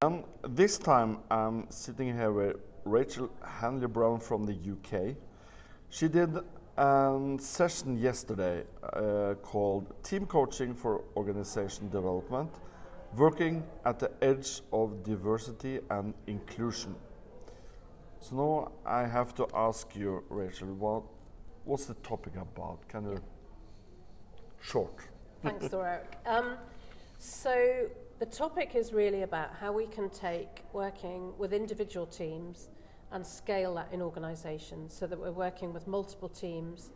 Um, this time I'm sitting here with Rachel Hanley Brown from the UK. She did a session yesterday uh, called Team Coaching for Organization Development Working at the Edge of Diversity and Inclusion. So now I have to ask you, Rachael, what, what's the topic about? Can you short? Thanks, Eric. Um, so the topic is really about how we can take working with individual teams and scale that in organisations so that we're working with multiple teams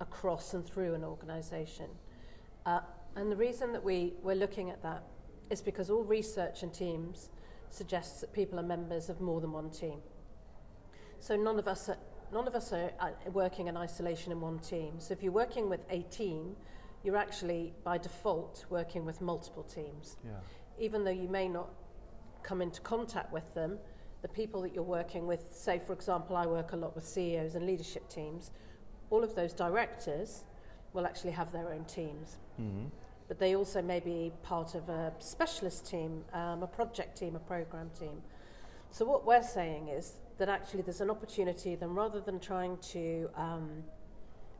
across and through an organisation. Uh, and the reason that we, we're looking at that is because all research and teams suggests that people are members of more than one team. So none of us are, none of us are uh, working in isolation in one team. So if you're working with a team, you're actually by default working with multiple teams. Yeah. Even though you may not come into contact with them, the people that you're working with, say for example, I work a lot with CEOs and leadership teams, all of those directors will actually have their own teams. Mm-hmm. But they also may be part of a specialist team, um, a project team, a program team. So what we're saying is that actually there's an opportunity then rather than trying to um,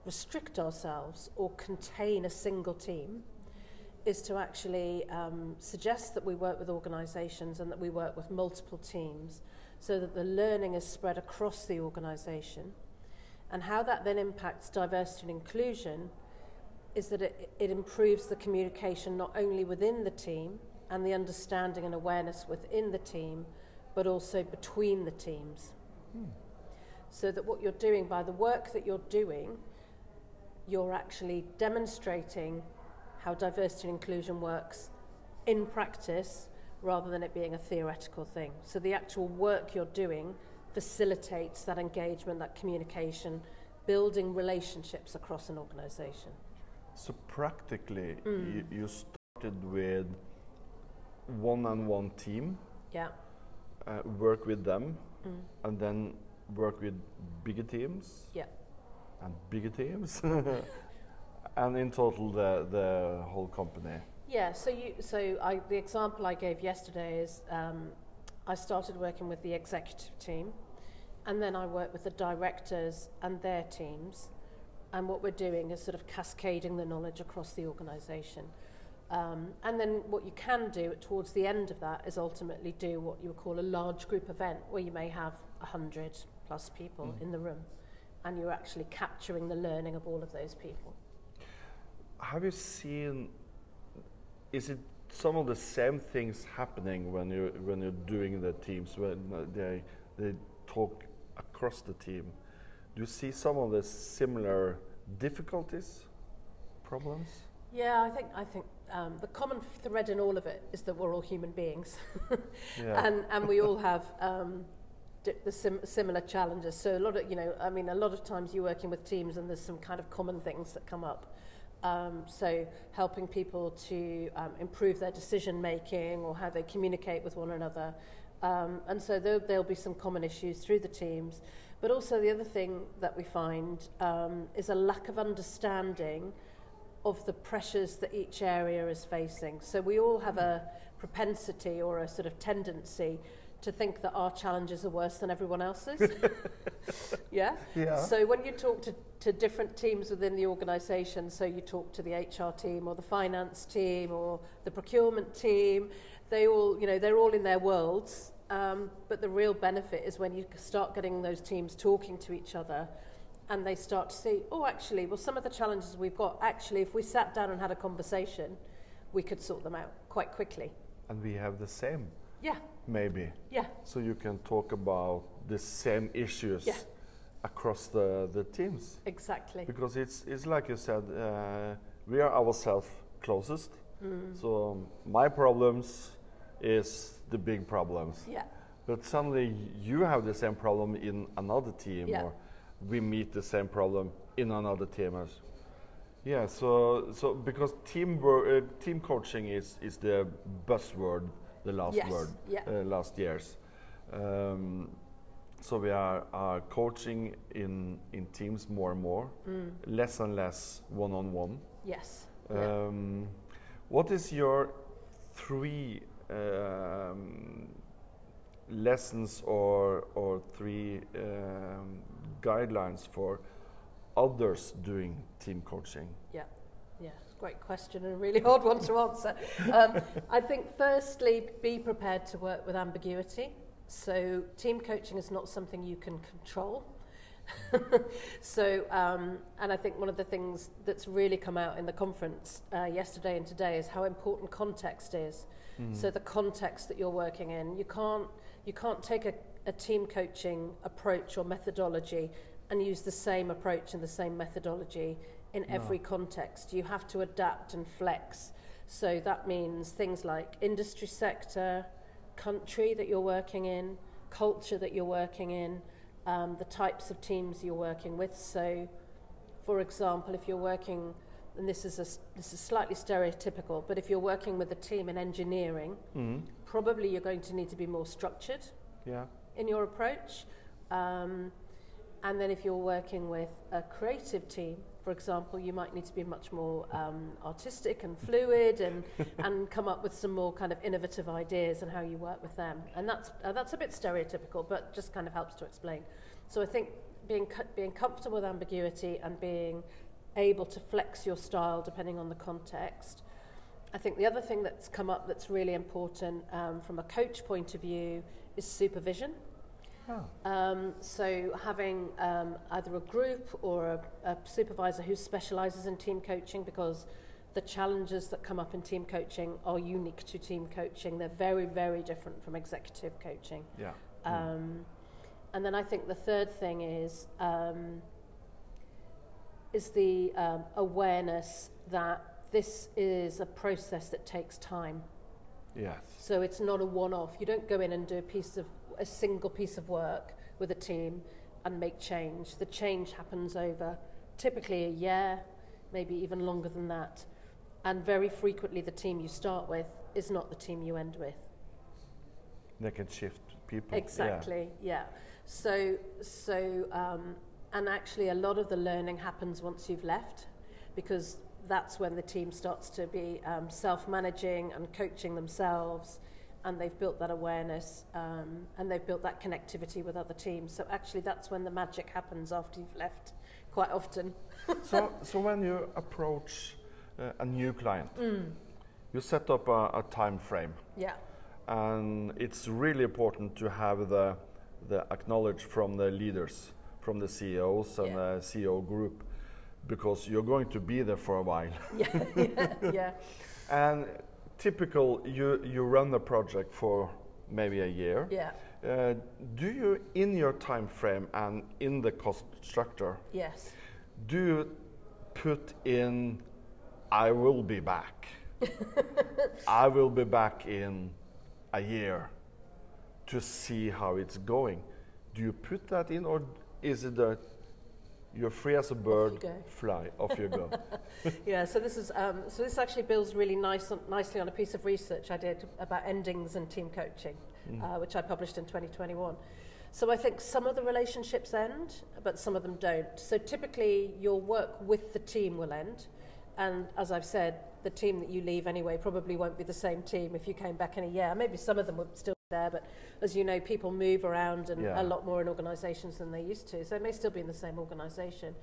restrict ourselves or contain a single team, is to actually um, suggest that we work with organisations and that we work with multiple teams so that the learning is spread across the organisation. And how that then impacts diversity and inclusion is that it, it improves the communication not only within the team and the understanding and awareness within the team, but also between the teams. Hmm. So that what you're doing by the work that you're doing, you're actually demonstrating how diversity and inclusion works in practice rather than it being a theoretical thing. So the actual work you're doing facilitates that engagement, that communication, building relationships across an organization. So practically, Mm. you, you started with one-on-one team, Yeah. uh, work with them, Mm. and then work with bigger teams. Yeah. And bigger teams, and in total the, the whole company? Yeah, so, you, so I, the example I gave yesterday is um, I started working with the executive team and then I work with the directors and their teams. And what we're doing is sort of cascading the knowledge across the organisation. Um, and then what you can do towards the end of that is ultimately do what you would call a large group event where you may have 100 plus people mm. in the room and you're actually capturing the learning of all of those people. Have you seen? Is it some of the same things happening when you when you're doing the teams when they they talk across the team? Do you see some of the similar difficulties, problems? Yeah, I think I think um, the common thread in all of it is that we're all human beings, Yeah. and and we all have um, the sim- similar challenges. So a lot of you know, I mean, a lot of times you're working with teams, and there's some kind of common things that come up. Um, so helping people to um, improve their decision making or how they communicate with one another. Um, and so there, there'll be some common issues through the teams. But also the other thing that we find um, is a lack of understanding of the pressures that each area is facing. So we all have a propensity or a sort of tendency to think that our challenges are worse than everyone else's. yeah? Yeah. So when you talk to, to different teams within the organisation, so you talk to the HR team or the finance team or the procurement team, they all, you know, they're all in their worlds. Um, but the real benefit is when you start getting those teams talking to each other and they start to see, oh, actually, well, some of the challenges we've got, actually, if we sat down and had a conversation, we could sort them out quite quickly. And we have the same, Yeah, maybe. yeah, So you can talk about the same issues Yeah. across the, the teams. exactly. Because it's, it's like you said, uh, we are ourselves closest. Mm. So um, my problems is the big problems. Yeah, But suddenly you have the same problem in another team, Yeah. or we meet the same problem in another team. Yeah, so so because team uh, team coaching is is the buzzword, the last Yes, word, yeah. uh, last years. Um, so we are, are coaching in in teams more and more, Mm. less and less one on one. yes. yeah. Um, what is your three um, lessons or or three um, guidelines for others doing team coaching? Yeah, yeah, great question and a really hard one to answer. Um, I think firstly, be prepared to work with ambiguity. So team coaching is not something you can control. so, um, and I think one of the things that's really come out in the conference uh, yesterday and today is how important context is. Mm. So the context that you're working in, you can't you can't take a, a team coaching approach or methodology and use the same approach and the same methodology in no. every context. You have to adapt and flex. So that means things like industry sector, country that you're working in, culture that you're working in, um, the types of teams you're working with. So, for example, if you're working, and this is a, this is slightly stereotypical, but if you're working with a team in engineering, mm-hmm. probably you're going to need to be more structured yeah. in your approach. Um, And then if you're working with a creative team, for example, you might need to be much more um, artistic and fluid and, and come up with some more kind of innovative ideas and how you work with them. And that's, uh, that's a bit stereotypical, but just kind of helps to explain. So I think being, being comfortable with ambiguity and being able to flex your style depending on the context. I think the other thing that's come up that's really important um, from a coach point of view is supervision. Oh. Um, so having um, either a group or a, a supervisor who specialises in team coaching because the challenges that come up in team coaching are unique to team coaching. They're very, very different from executive coaching. Yeah. Um, mm. And then I think the third thing is um, is the um, awareness that this is a process that takes time. Yes. So it's not a one-off. You don't go in and do a piece of a single piece of work with a team and make change. The change happens over typically a year, maybe even longer than that. And very frequently, the team you start with is not the team you end with. They can shift people. Exactly, yeah. yeah. So, so um, and actually, a lot of the learning happens once you've left because that's when the team starts to be um, self managing and coaching themselves and they've built that awareness um, and they've built that connectivity with other teams. So actually, that's when the magic happens after you've left, quite often. so, so when you approach uh, a new client, mm. you set up a, a, time frame. Yeah. And it's really important to have the the acknowledge from the leaders, from the CEOs and yeah. the CEO group, because you're going to be there for a while. yeah. yeah. yeah. and typical you you run the project for maybe a year. Yeah. Uh, do you in your time frame and in the cost structure? Yes. Do you put in I will be back. I will be back in a year to see how it's going. Do you put that in or is it a you're free as a bird, off fly, off you go. yeah, so this is um, so this actually builds really nice, nicely on a piece of research I did about endings and team coaching, mm. uh, which I published in 2021. So I think some of the relationships end, but some of them don't. So typically, your work with the team will end, and as I've said, the team that you leave anyway probably won't be the same team if you came back in a year. Maybe some of them would still there, but as you know, people move around and yeah. a lot more in organisations than they used to. So it may still be in the same organisation,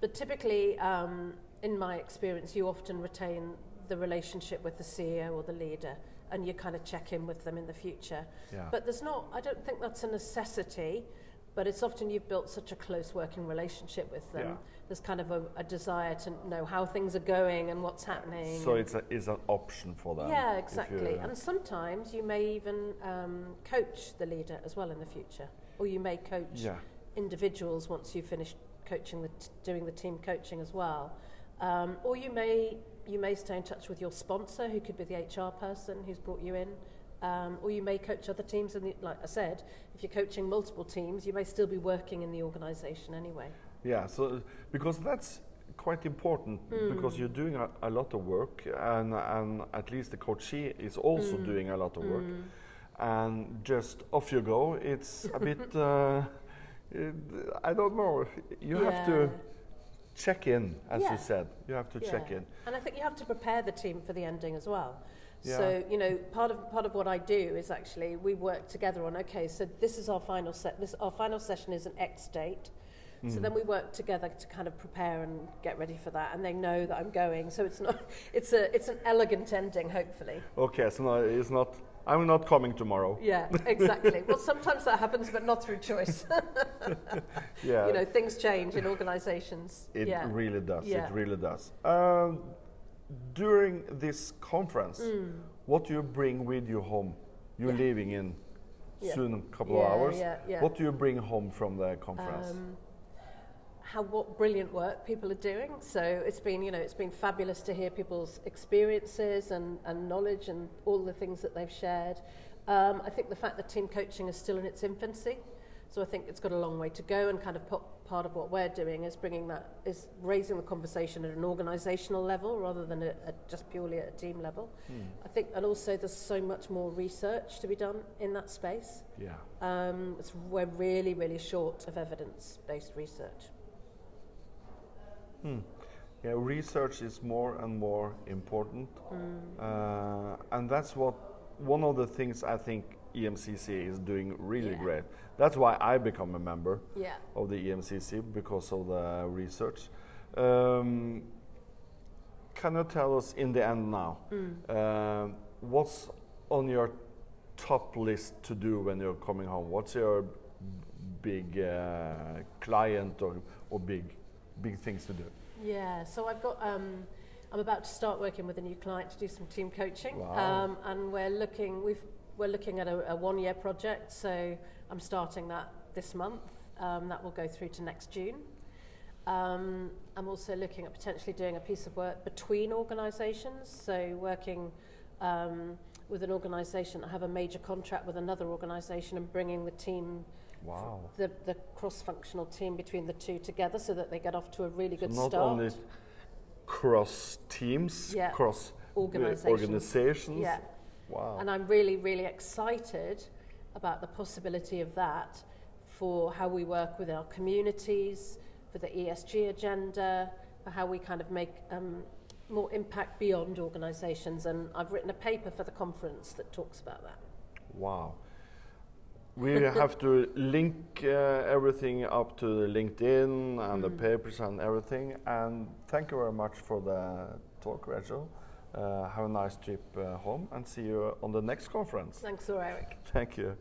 but typically, um, in my experience, you often retain the relationship with the CEO or the leader, and you kind of check in with them in the future. Yeah. But there's not, I don't think that's a necessity. But it's often you've built such a close working relationship with them. Yeah. There's kind of a, a, desire to know how things are going and what's happening. So it's, a, it's an option for them. Yeah, exactly. And sometimes you may even um, coach the leader as well in the future, or you may coach yeah. individuals once you've finished coaching the t- doing the team coaching as well. Um, or you may you may stay in touch with your sponsor, who could be the HR person who's brought you in. Um, or you may coach other teams, and like I said, if you're coaching multiple teams, you may still be working in the organisation anyway. Yeah, so because that's quite important mm. because you're doing a, a, lot of work, and, and at least the coachee is also mm. doing a lot of work, mm. and just off you go. It's a bit. Uh, it, I don't know. You yeah. have to check in, as yeah. you said. You have to yeah. check in. And I think you have to prepare the team for the ending as well Yeah. So you know, part of part of what I do is actually we work together on. Okay, so this is our final set. This our final session is an X date. So Mm. then we work together to kind of prepare and get ready for that, and they know that I'm going. So it's not, it's a, it's an elegant ending, hopefully. Okay, so no, it's not. I'm not coming tomorrow. Yeah, exactly. well, sometimes that happens, but not through choice. Yeah. you know, things change in organisations. It yeah. really does. Yeah. It really does. Um, during this conference, Mm. what do you bring with you home? You're Yeah. leaving in Yeah. soon, a couple Yeah, of hours. What do you bring home from the conference? um, how what brilliant work people are doing. So it's been you know it's been fabulous to hear people's experiences and, and knowledge and all the things that they've shared. Um, I think the fact that team coaching is still in its infancy, so I think it's got a long way to go. And kind of part of what we're doing is bringing that is raising the conversation at an organisational level rather than at, at just purely at a team level. Hmm. I think, and also there's so much more research to be done in that space. yeah. Um, it's, we're really, really short of evidence-based research. Hmm. Yeah, research is more and more important, uh, and that's what one of the things I think EMCC is doing really Yeah. great. That's why I become a member Yeah. of the EMCC because of the research. Um, can you tell us in the end now um, what's on your top list to do when you're coming home? What's your big uh, client or, or big big things to do? Yeah, so I've got, um, I'm about to start working with a new client to do some team coaching. Wow. Um, and we're looking, we've, we're looking at a, a one year project, so I'm starting that this month. Um, that will go through to next June. Um, I'm also looking at potentially doing a piece of work between organisations, so working um, with an organisation that have a major contract with another organisation and bringing the team, Wow. the, the cross-functional team between the two together so that they get off to a really So good not start. only cross teams, Yeah. cross Organisations. organizations. Yeah. Wow. And I'm really, really excited about the possibility of that for how we work with our communities, for the ESG agenda, for how we kind of make um, more impact beyond organisations. And I've written a paper for the conference that talks about that. Wow. We have to link uh, everything up to the LinkedIn and the Mm. papers and everything. And thank you very much for the talk, Rachael. Uh, have a nice trip uh, home and see you on the next conference. Thanks, Eric. Thank you.